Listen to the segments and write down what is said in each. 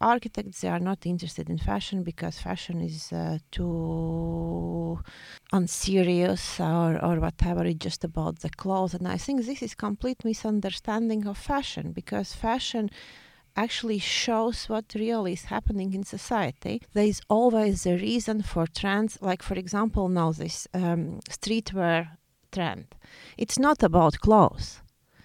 architects they are not interested in fashion because fashion is uh, too unserious or, or whatever it's just about the clothes and i think this is complete misunderstanding of fashion because fashion actually shows what really is happening in society. There is always a reason for trends, like, for example, now this um, streetwear trend. It's not about clothes.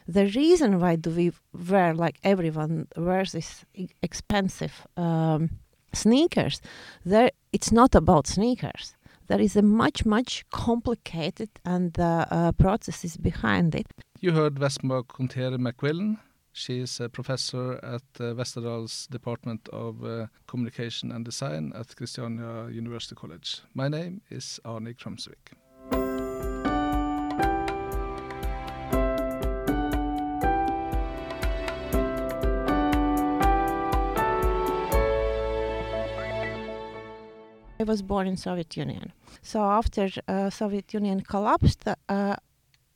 The reason why do we wear, like everyone wears this expensive um, sneakers, there it's not about sneakers. There is a much, much complicated and uh, uh, processes behind it. You heard Vesma Kontere McQuillan she is a professor at uh, Westerdals Department of uh, Communication and Design at Kristiania University College. My name is Arne Krumsvik. Was born in Soviet Union. So after uh, Soviet Union collapsed, uh,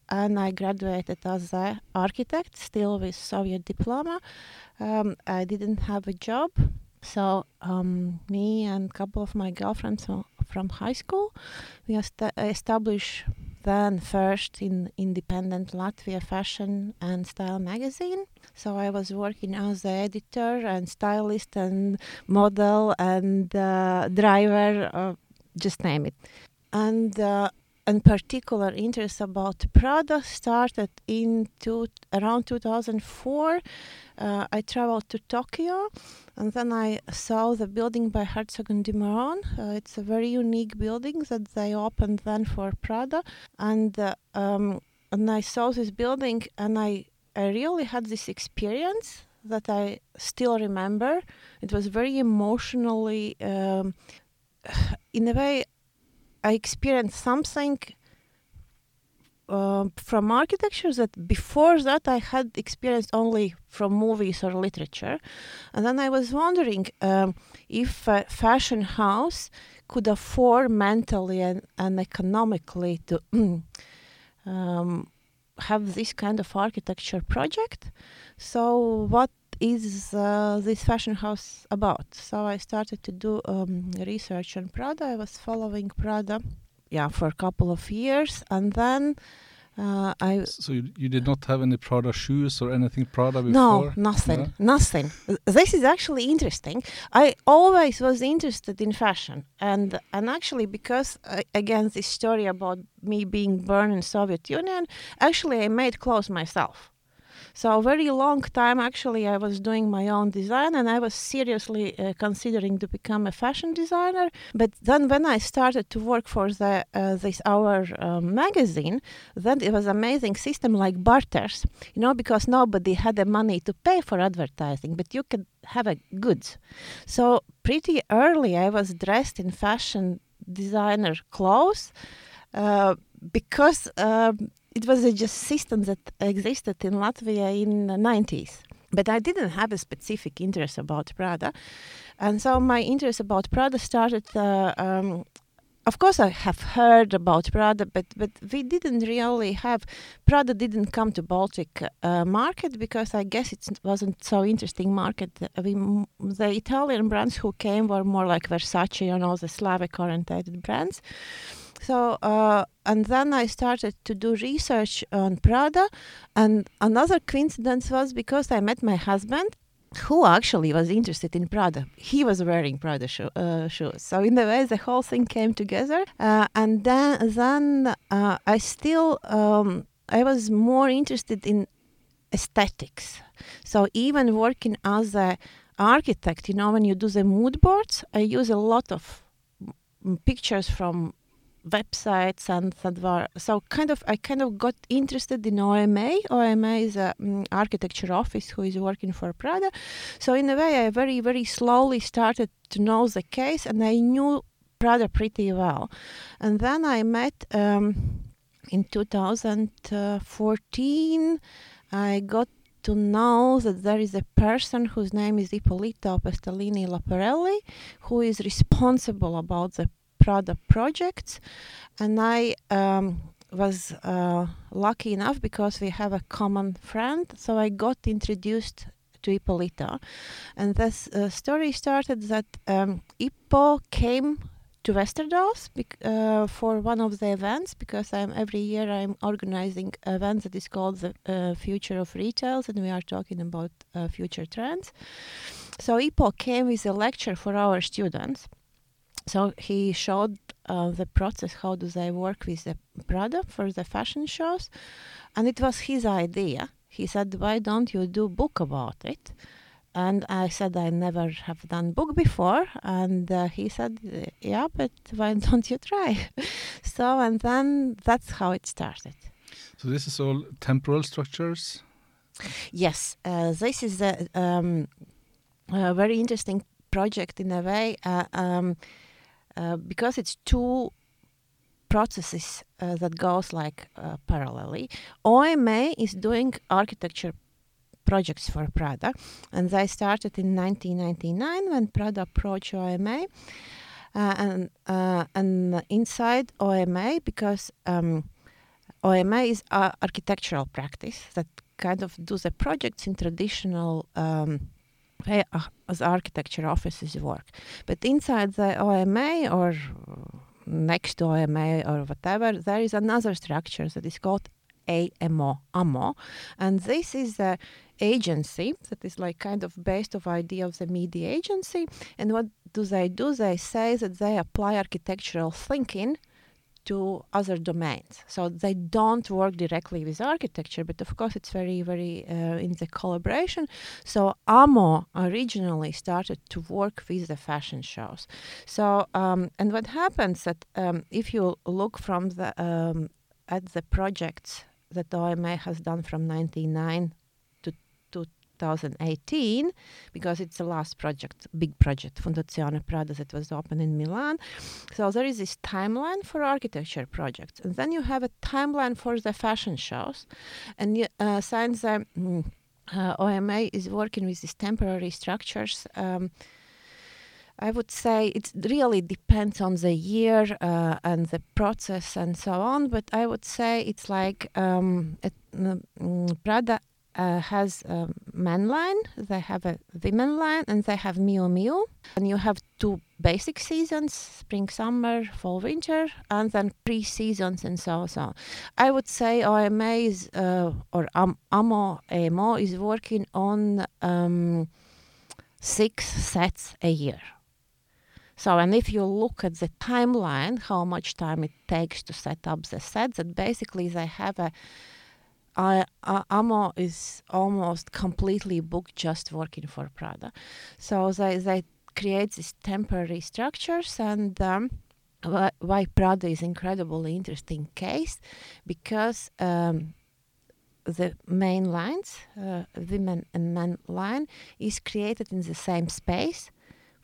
and I graduated as an architect, still with Soviet diploma. Um, I didn't have a job, so um, me and a couple of my girlfriends from high school, we est- established then first in independent Latvia fashion and style magazine. So I was working as the editor and stylist and model and uh, driver, uh, just name it. And uh, particular interest about Prada started in two, around 2004. Uh, I traveled to Tokyo and then I saw the building by Herzog and de Meuron. Uh, it's a very unique building that they opened then for Prada. And, uh, um, and I saw this building and I, I really had this experience that I still remember. It was very emotionally, um, in a way, I experienced something uh, from architecture that before that I had experienced only from movies or literature. And then I was wondering um, if a fashion house could afford mentally and, and economically to um, have this kind of architecture project. So, what is uh, this fashion house about? So I started to do um, research on Prada. I was following Prada, yeah, for a couple of years, and then uh, I. So you, you, did not have any Prada shoes or anything Prada before? No, nothing, yeah? nothing. This is actually interesting. I always was interested in fashion, and and actually because uh, again this story about me being born in Soviet Union, actually I made clothes myself. So very long time, actually, I was doing my own design, and I was seriously uh, considering to become a fashion designer. But then, when I started to work for the uh, this our um, magazine, then it was amazing system like barters, you know, because nobody had the money to pay for advertising, but you could have a goods. So pretty early, I was dressed in fashion designer clothes. Uh, because um, it was a just system that existed in Latvia in the 90s. But I didn't have a specific interest about Prada. And so my interest about Prada started uh, um, of course, I have heard about Prada, but but we didn't really have Prada didn't come to Baltic uh, market because I guess it wasn't so interesting market. We, the Italian brands who came were more like Versace and all the Slavic oriented brands. So, uh, and then I started to do research on Prada. And another coincidence was because I met my husband, who actually was interested in Prada. He was wearing Prada sho- uh, shoes. So, in a way, the whole thing came together. Uh, and then, then uh, I still, um, I was more interested in aesthetics. So, even working as a architect, you know, when you do the mood boards, I use a lot of pictures from websites and that were so kind of I kind of got interested in OMA. OMA is a um, architecture office who is working for Prada. So in a way, I very very slowly started to know the case, and I knew Prada pretty well. And then I met um, in 2014. I got to know that there is a person whose name is Ippolito Pestellini Laparelli, who is responsible about the Prada projects, and I um, was uh, lucky enough because we have a common friend, so I got introduced to Ippolito. And this uh, story started that um, Ippo came to Westerdals bec- uh, for one of the events because I'm every year I'm organizing event that is called the uh, Future of Retails and we are talking about uh, future trends. So Ippo came with a lecture for our students. So he showed uh, the process how do they work with the Prada for the fashion shows, and it was his idea. He said, "Why don't you do book about it?" And I said, "I never have done book before." And uh, he said, "Yeah, but why don't you try?" so and then that's how it started. So this is all temporal structures. Yes, uh, this is a, um, a very interesting project in a way uh, um, uh, because it's two processes uh, that goes like uh, parallelly. OMA is doing architecture projects for Prada, and they started in 1999 when Prada approached OMA. Uh, and uh, and inside OMA, because um, OMA is architectural practice that kind of do the projects in traditional um, Ah, as architecture offices work. But inside the OMA or next to OMA or whatever, there is another structure that is called AMO, AMO, and this is the agency that is like kind of based of idea of the media agency. And what do they do? They say that they apply architectural thinking to other domains. So they don't work directly with architecture, but of course it's very, very uh, in the collaboration. So AMO originally started to work with the fashion shows. So um, and what happens that um, if you look from the um, at the projects that OMA has done from 99 to 2018, because it's the last project, big project, Fondazione Prada, that was opened in Milan. So there is this timeline for architecture projects, and then you have a timeline for the fashion shows, and uh, since the mm, uh, OMA is working with these temporary structures. Um, I would say it really depends on the year uh, and the process and so on, but I would say it's like um, it, mm, Prada uh, has a men line, they have a women line, and they have Miu Miu. And you have two basic seasons spring, summer, fall, winter, and then pre seasons and so on. I would say OMA is, uh, or AMO, AMO is working on um, six sets a year. So, and if you look at the timeline, how much time it takes to set up the sets, that basically they have a uh, uh, Amo is almost completely booked just working for Prada. So they, they create these temporary structures and um, why, why Prada is incredibly interesting case because um, the main lines, uh, women and men line, is created in the same space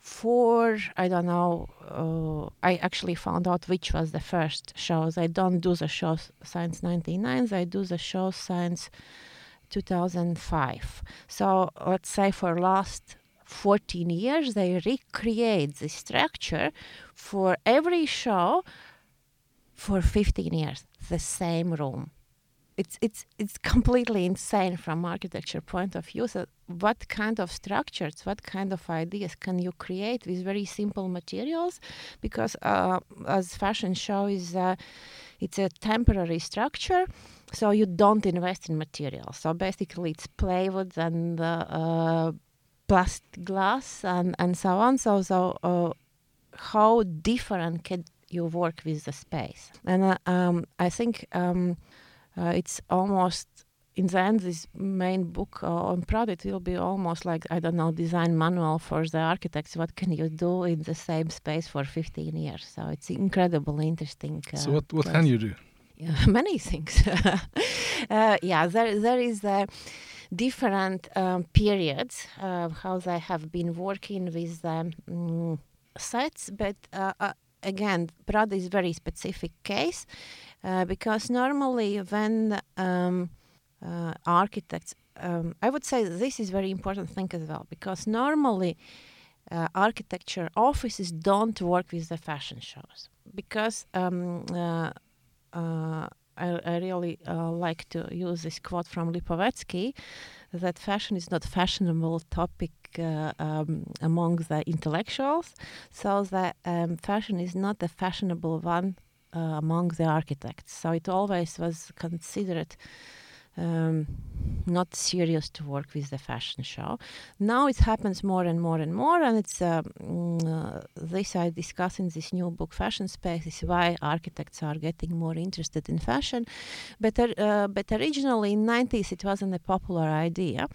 for I don't know. Uh, I actually found out which was the first shows. I don't do the shows since '99. I do the shows since 2005. So let's say for last 14 years they recreate the structure for every show for 15 years. The same room it's it's it's completely insane from architecture point of view. So what kind of structures, what kind of ideas can you create with very simple materials? Because uh, as fashion show is, uh, it's a temporary structure, so you don't invest in materials. So basically, it's plywood and uh, plastic glass and and so on. So so uh, how different can you work with the space? And uh, um, I think. Um, uh, it's almost in the end this main book uh, on product will be almost like i don't know design manual for the architects. What can you do in the same space for 15 years? So it's incredibly interesting uh, so what, what can you do? Yeah, many things. Uh, yeah there, there is a different um, periods uh, how they have been working with the um, sets but uh, again Prada is very specific case uh, because normally when um, uh, architects, um, I would say this is very important thing as well because normally uh, architecture offices don't work with the fashion shows because um, uh, uh, I, I really uh, like to use this quote from Lipovetsky that fashion is not fashionable topic uh, um, among the intellectuals, so that um, fashion is not a fashionable one uh, among the architects. So it always was considered um, not serious to work with the fashion show. Now it happens more and more and more, and it's uh, mm, uh, this I discuss in this new book, Fashion Space, is why architects are getting more interested in fashion. But uh, but originally in 90s it wasn't a popular idea.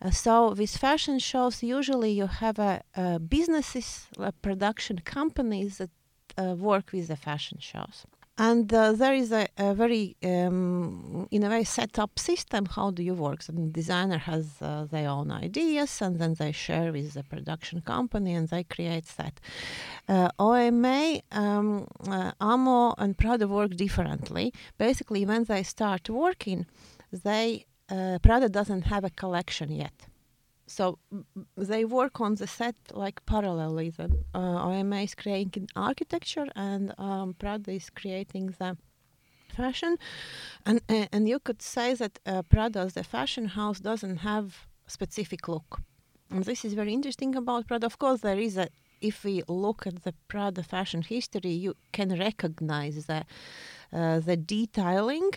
Uh, so with fashion shows, usually you have a, businesses, production companies that uh, work with the fashion shows and uh, there is a, a very um, in a way set up system how do you work? So the designer has uh, their own ideas and then they share with the production company and they create that. Uh, oma um, uh, amo and prada work differently. Basically when they start working they uh, prada doesn't have a collection yet so they work on the set like parallelly. The uh, OMA is creating architecture and um, Prada is creating the fashion, and uh, and you could say that uh, Prada's the fashion house doesn't have specific look. And this is very interesting about Prada. Of course, there is a if we look at the Prada fashion history, you can recognize the uh, the detailing,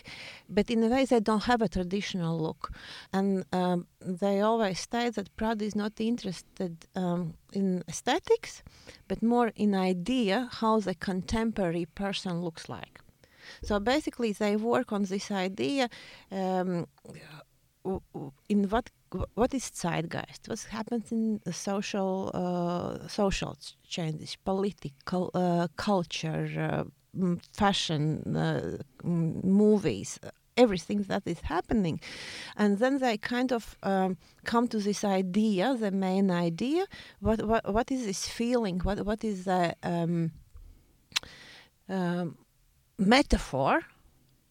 but in a way they don't have a traditional look. And um, they always state that Prada is not interested um, in aesthetics, but more in idea how the contemporary person looks like. So basically, they work on this idea um, in what what is zeitgeist? What happens in social uh, social changes, political uh, culture, uh, fashion, uh, movies, everything that is happening. And then they kind of um, come to this idea, the main idea. What what what is this feeling? What what is the um, um, metaphor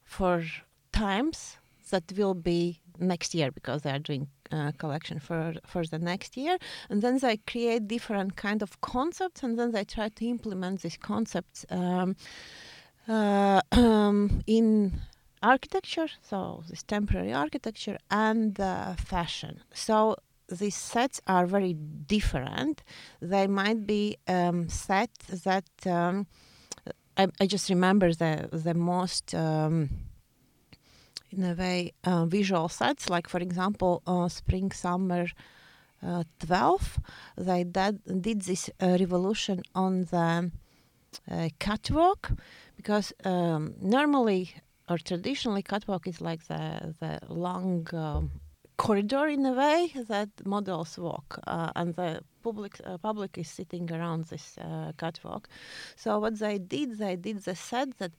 for times that will be next year because they are doing uh, collection for for the next year. And then they create different kind of concepts and then they try to implement these concepts um, uh, um, in architecture so this temporary architecture and uh, fashion. So these sets are very different. They might be um, sets that um, I, I, just remember the the most in a way uh, visual sets like for example uh, spring summer uh, 12 they did, did this uh, revolution on the uh, catwalk because um, normally or traditionally catwalk is like the, the long um, corridor in a way that models walk uh, and the public uh, public is sitting around this uh, catwalk. So what they did they did the set that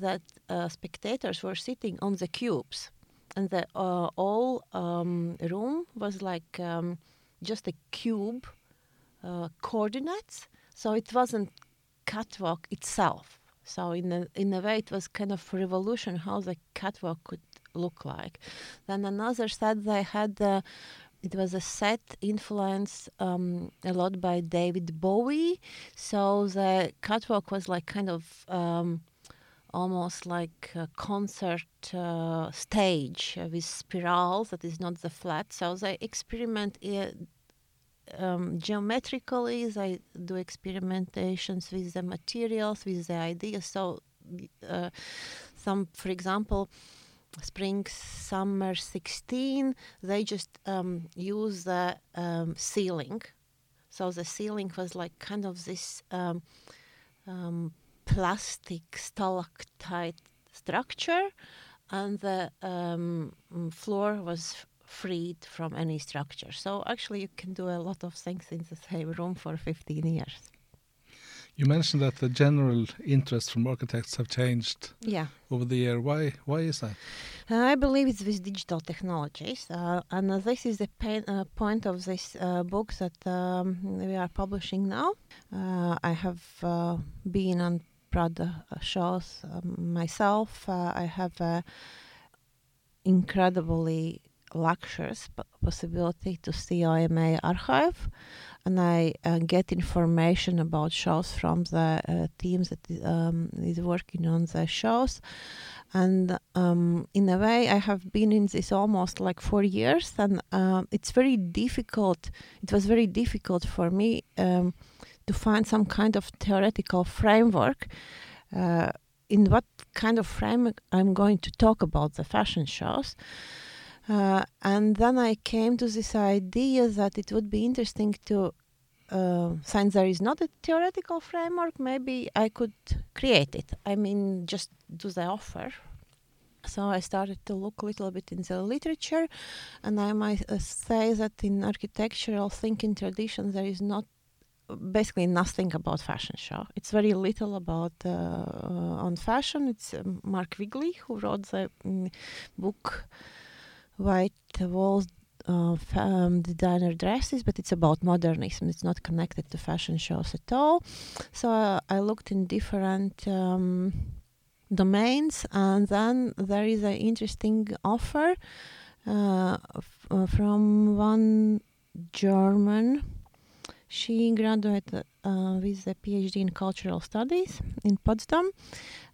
that uh, spectators were sitting on the cubes, and the uh, whole um, room was like um, just a cube uh, coordinates. So it wasn't catwalk itself. So in a, in a way, it was kind of revolution how the catwalk could look like. Then another set they had. Uh, it was a set influenced um, a lot by David Bowie. So the catwalk was like kind of um, almost like a concert uh, stage with spirals that is not the flat. So they experiment uh, um, geometrically, they do experimentations with the materials, with the ideas. So, uh, some, for example, spring summer 16 they just um, use the um, ceiling so the ceiling was like kind of this um, um plastic stalactite structure, and the um, floor was freed from any structure. So actually, you can do a lot of things in the same room for 15 years. You mentioned that the general interest from architects have changed yeah. over the year. Why? Why is that? Uh, I believe it's with digital technologies, uh, and uh, this is the pain, uh, point of this uh, book that um, we are publishing now. Uh, I have been on Prada shows um, myself. Uh, I have a incredibly luxurious possibility to see OMA archive, and I uh, get information about shows from the uh, teams that um, is working on the shows. And um, in a way, I have been in this almost like four years, and uh, it's very difficult. It was very difficult for me um, to find some kind of theoretical framework. Uh, in what kind of frame I'm going to talk about the fashion shows. Uh, and then I came to this idea that it would be interesting to, uh, since there is not a theoretical framework, maybe I could create it. I mean, just do the offer. So I started to look a little bit in the literature, and I might uh, say that in architectural thinking tradition there is not basically nothing about fashion show. It's very little about uh, on fashion. It's uh, Mark Wigley who wrote the um, book White Walls uh, um, designer dresses, but it's about modernism. It's not connected to fashion shows at all. So uh, I looked in different um, domains, and then there is an interesting offer uh, f- uh, from one German she graduated uh, with a PhD in cultural studies in Potsdam,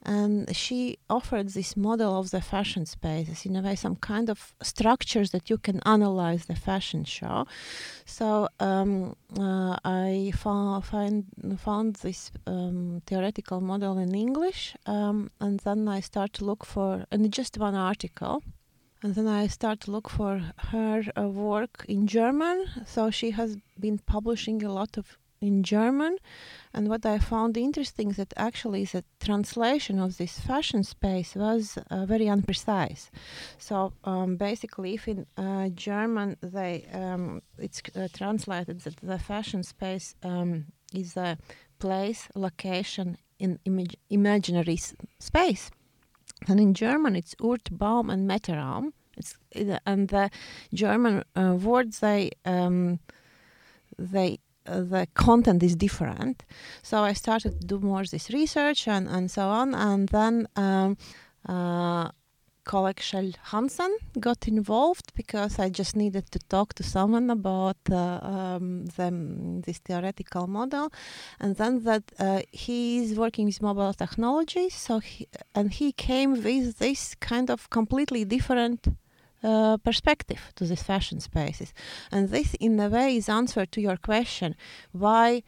and she offered this model of the fashion spaces in a way, some kind of structures that you can analyze the fashion show. So um, uh, I found, find, found this um, theoretical model in English, um, and then I start to look for, and just one article and then I start to look for her uh, work in German. So she has been publishing a lot of in German, and what I found interesting is that actually the translation of this fashion space was uh, very unprecise. So um, basically, if in uh, German they um, it's uh, translated that the fashion space um, is a place, location in imag- imaginary s- space and in German, it's Ort, Raum, and Metterraum. It's and the German uh, words they um, they uh, the content is different. So I started to do more this research and and so on, and then. Um, uh, colleague Kjell Hansen got involved because I just needed to talk to someone about uh, um, this theoretical model, and then that uh, he is working with mobile technology. So he, and he came with this kind of completely different. Uh, perspective to these fashion spaces, and this, in a way, is answer to your question: why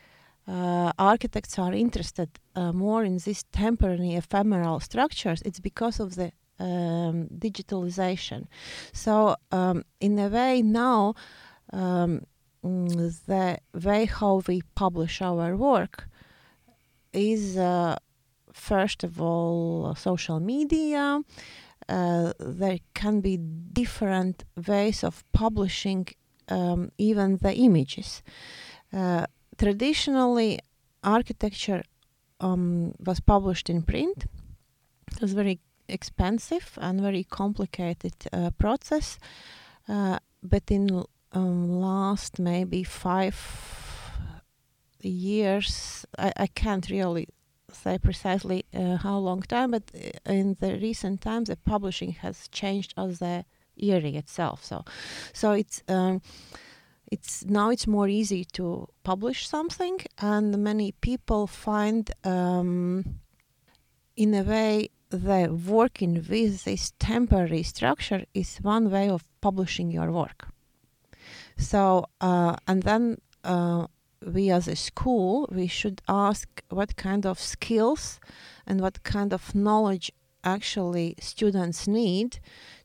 uh, architects are interested uh, more in these temporary ephemeral structures, it's because of the um, digitalization. So, um, in a way, now um, the way how we publish our work is uh, first of all social media. Uh, there can be different ways of publishing um, even the images. Uh, traditionally, architecture um, was published in print. It was very expensive and very complicated uh, process. Uh, but in um, last maybe five years, I, I can't really say precisely uh, how long time, but uh, in the recent times, the publishing has changed as the area itself. So, so it's. Um, it's now it's more easy to publish something and many people find um, in a way the working with this temporary structure is one way of publishing your work. So, uh, and then uh, we as a school, we should ask what kind of skills and what kind of knowledge actually students need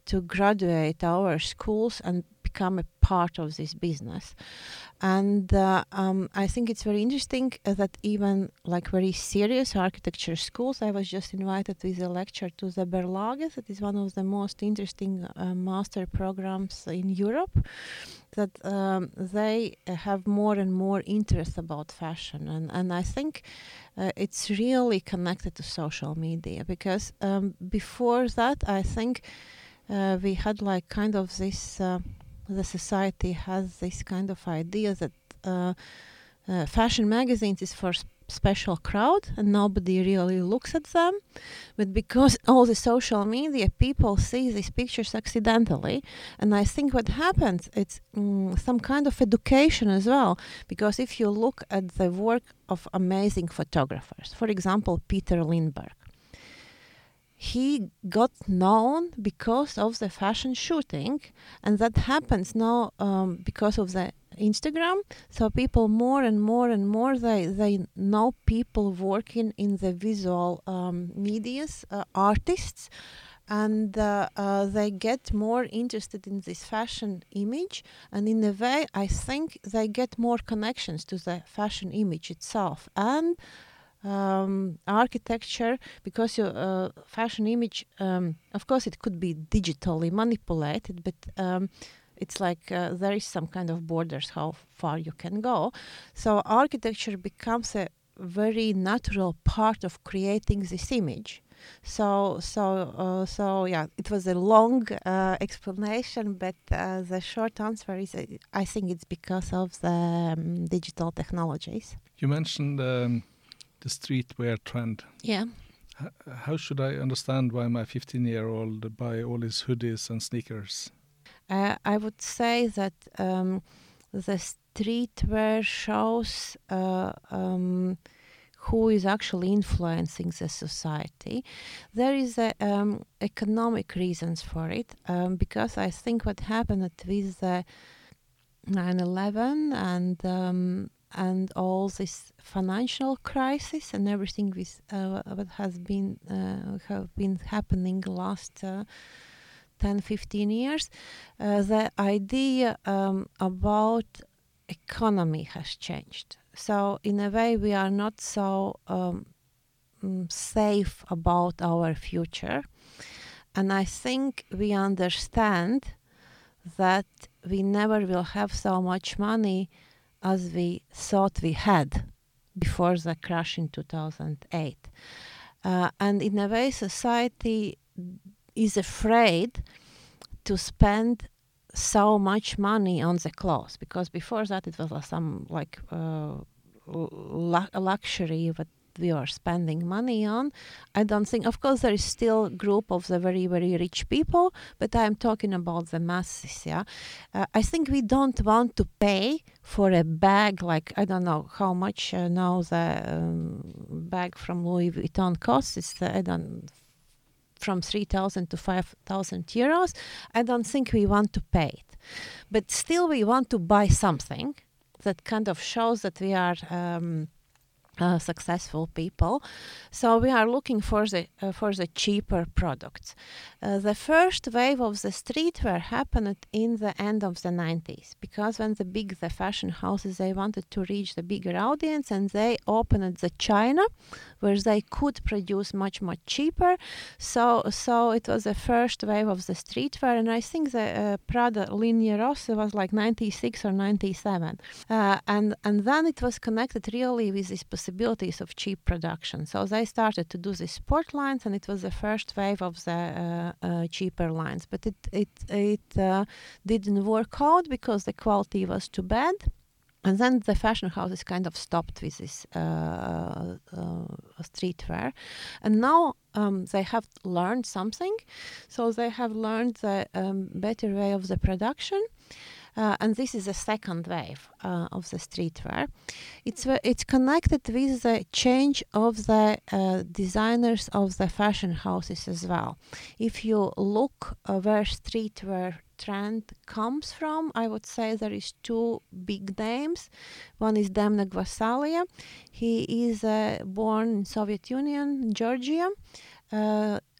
to graduate our schools and become a part of this business. And uh, um, I think it's very interesting uh, that even like very serious architecture schools, I was just invited with a lecture to the Berlage, that is one of the most interesting uh, master programs in Europe, that um, they have more and more interest about fashion. And, and I think uh, it's really connected to social media because um, before that, I think uh, we had like kind of this uh, the society has this kind of idea that uh, uh, fashion magazines is for special crowd and nobody really looks at them. But because all the social media, people see these pictures accidentally. And I think what happens, it's mm, some kind of education as well. Because if you look at the work of amazing photographers, for example, Peter Lindbergh, he got known because of the fashion shooting and that happens now um, because of the instagram. So people more and more and more they they know people working in the visual um, medias uh, artists and uh, uh, they get more interested in this fashion image. And in a way i think they get more connections to the fashion image itself. And um, architecture because your uh, fashion image um, of course it could be digitally manipulated but um, it's like uh, there is some kind of borders how far you can go. So architecture becomes a very natural part of creating this image. So so uh, so yeah it was a long uh, explanation but uh, the short answer is i think it's because of the um, digital technologies. You mentioned um, the streetwear trend. Yeah. H how should I understand why my 15 year old buy all these hoodies and sneakers? Uh, I would say that um, the streetwear shows uh, um, who is actually influencing the society. There is a, um, economic reasons for it um, because I think what happened with the 9/11 and um, and all this financial crisis and everything with uh, what has been uh, have been happening last uh, 10 15 years uh, the idea um, about economy has changed. So in a way we are not so um, mm, safe about our future. And i think we understand that we never will have so much money as we thought we had before the crash in 2008. Uh, and in a way, society is afraid to spend so much money on the clothes because before that it was some like uh, luxury but we are spending money on. I don't think, of course, there is still a group of the very, very rich people, but I'm talking about the masses. Yeah, uh, I think we don't want to pay for a bag like I don't know how much uh, now the um, bag from Louis Vuitton costs. It's uh, I don't from 3,000 to 5,000 euros. I don't think we want to pay it. But still, we want to buy something that kind of shows that we are um, uh, successful people. So we are looking for the uh, for the cheaper products. Uh, the first wave of the streetwear happened in the end of the 90s because when the big the fashion houses they wanted to reach the bigger audience and they opened the China where they could produce much much cheaper. So so it was the first wave of the streetwear and I think the uh, Prada Linea Rossa was like 96 or 97. Uh, and and then it was connected really with these possibilities of cheap production. So they started to do the sport lines, and it was the first wave of the uh, cheaper lines. But it it it uh, didn't work out because the quality was too bad. And then the fashion houses kind of stopped with this uh, uh, streetwear. And now um, they have learned something. So they have learned the um, better way of the production. Uh, and this is the second wave uh, of the streetwear. It's it's connected with the change of the uh, designers of the fashion houses as well. If you look uh, where streetwear trend comes from, I would say there is two big names. One is Demna Gvasalia. He is uh, born in Soviet Union, Georgia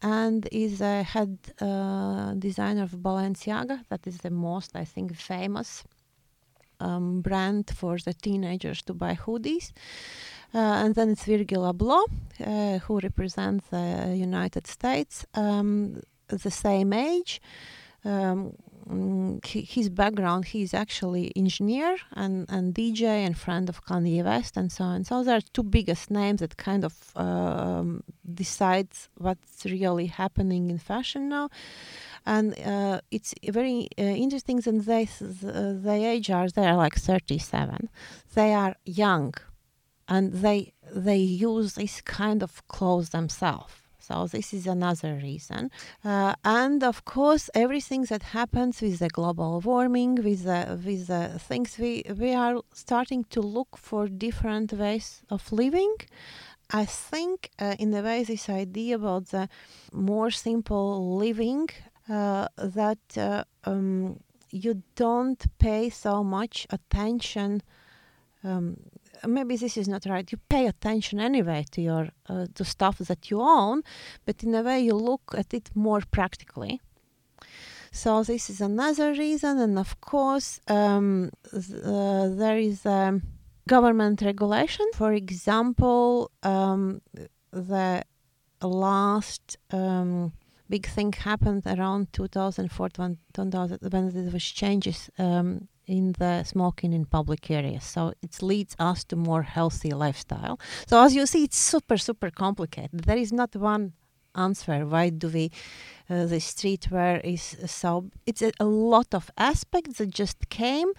and is a head uh, designer of Balenciaga. That is the most, I think, famous um, brand for the teenagers to buy hoodies. Uh, and then it's Virgil Abloh, uh, who represents the United States, um, the same age. Um, um, his background, he is actually engineer and, and DJ and friend of Kanye West and so on. So there are two biggest names that kind of um, decides what's really happening in fashion now. And uh, it's very uh, interesting that they, the age are, they are like 37. They are young and they they use this kind of clothes themselves. So this is another reason. Uh, and of course, everything that happens with the global warming, with the, with the things, we, we are starting to look for different ways of living. I think, uh, in a way, this idea about the more simple living uh, that uh, um, you don't pay so much attention um, maybe this is not right. You pay attention anyway to your uh, to stuff that you own, but in a way you look at it more practically. So this is another reason, and of course um, uh, there is a government regulation. For example, um, the last um, big thing happened around 2004 when, when there was changes um, in the smoking in public areas. So it leads us to more healthy lifestyle. So as you see, it's super super complicated. There is not one answer. Why do we? Uh, the streetwear is so. It's a, a, lot of aspects that just came,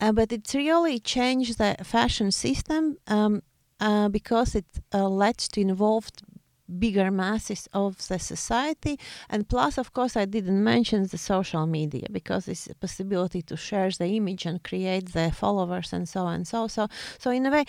uh, but it really changed the fashion system. Um, uh, because it uh, led to involved bigger masses of the society. And plus of course i didn't mention the social media because it's a possibility to share the image and create the followers and so on and so. So so in a way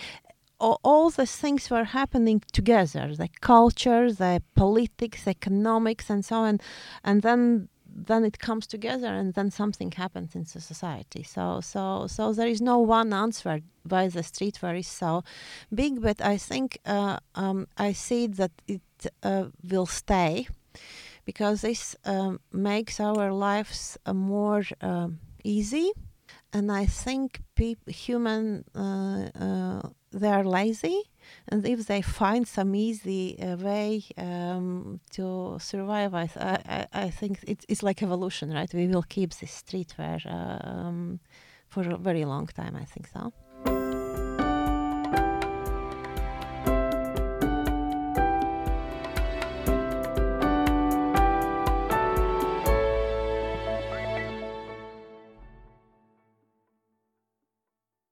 all, all these things were happening together the culture the politics economics and so on. And then then it comes together and then something happens in the society. So so so there is no one answer why the streetwear is so big but i think uh, um, i see that it uh, will stay because this um, makes our lives uh, more um, easy. And i think people human uh, uh, they are lazy and if they find some easy uh, way um, to survive, I, I, I think it's, it's like evolution, right? We will keep this streetwear um, for a very long time, I think so.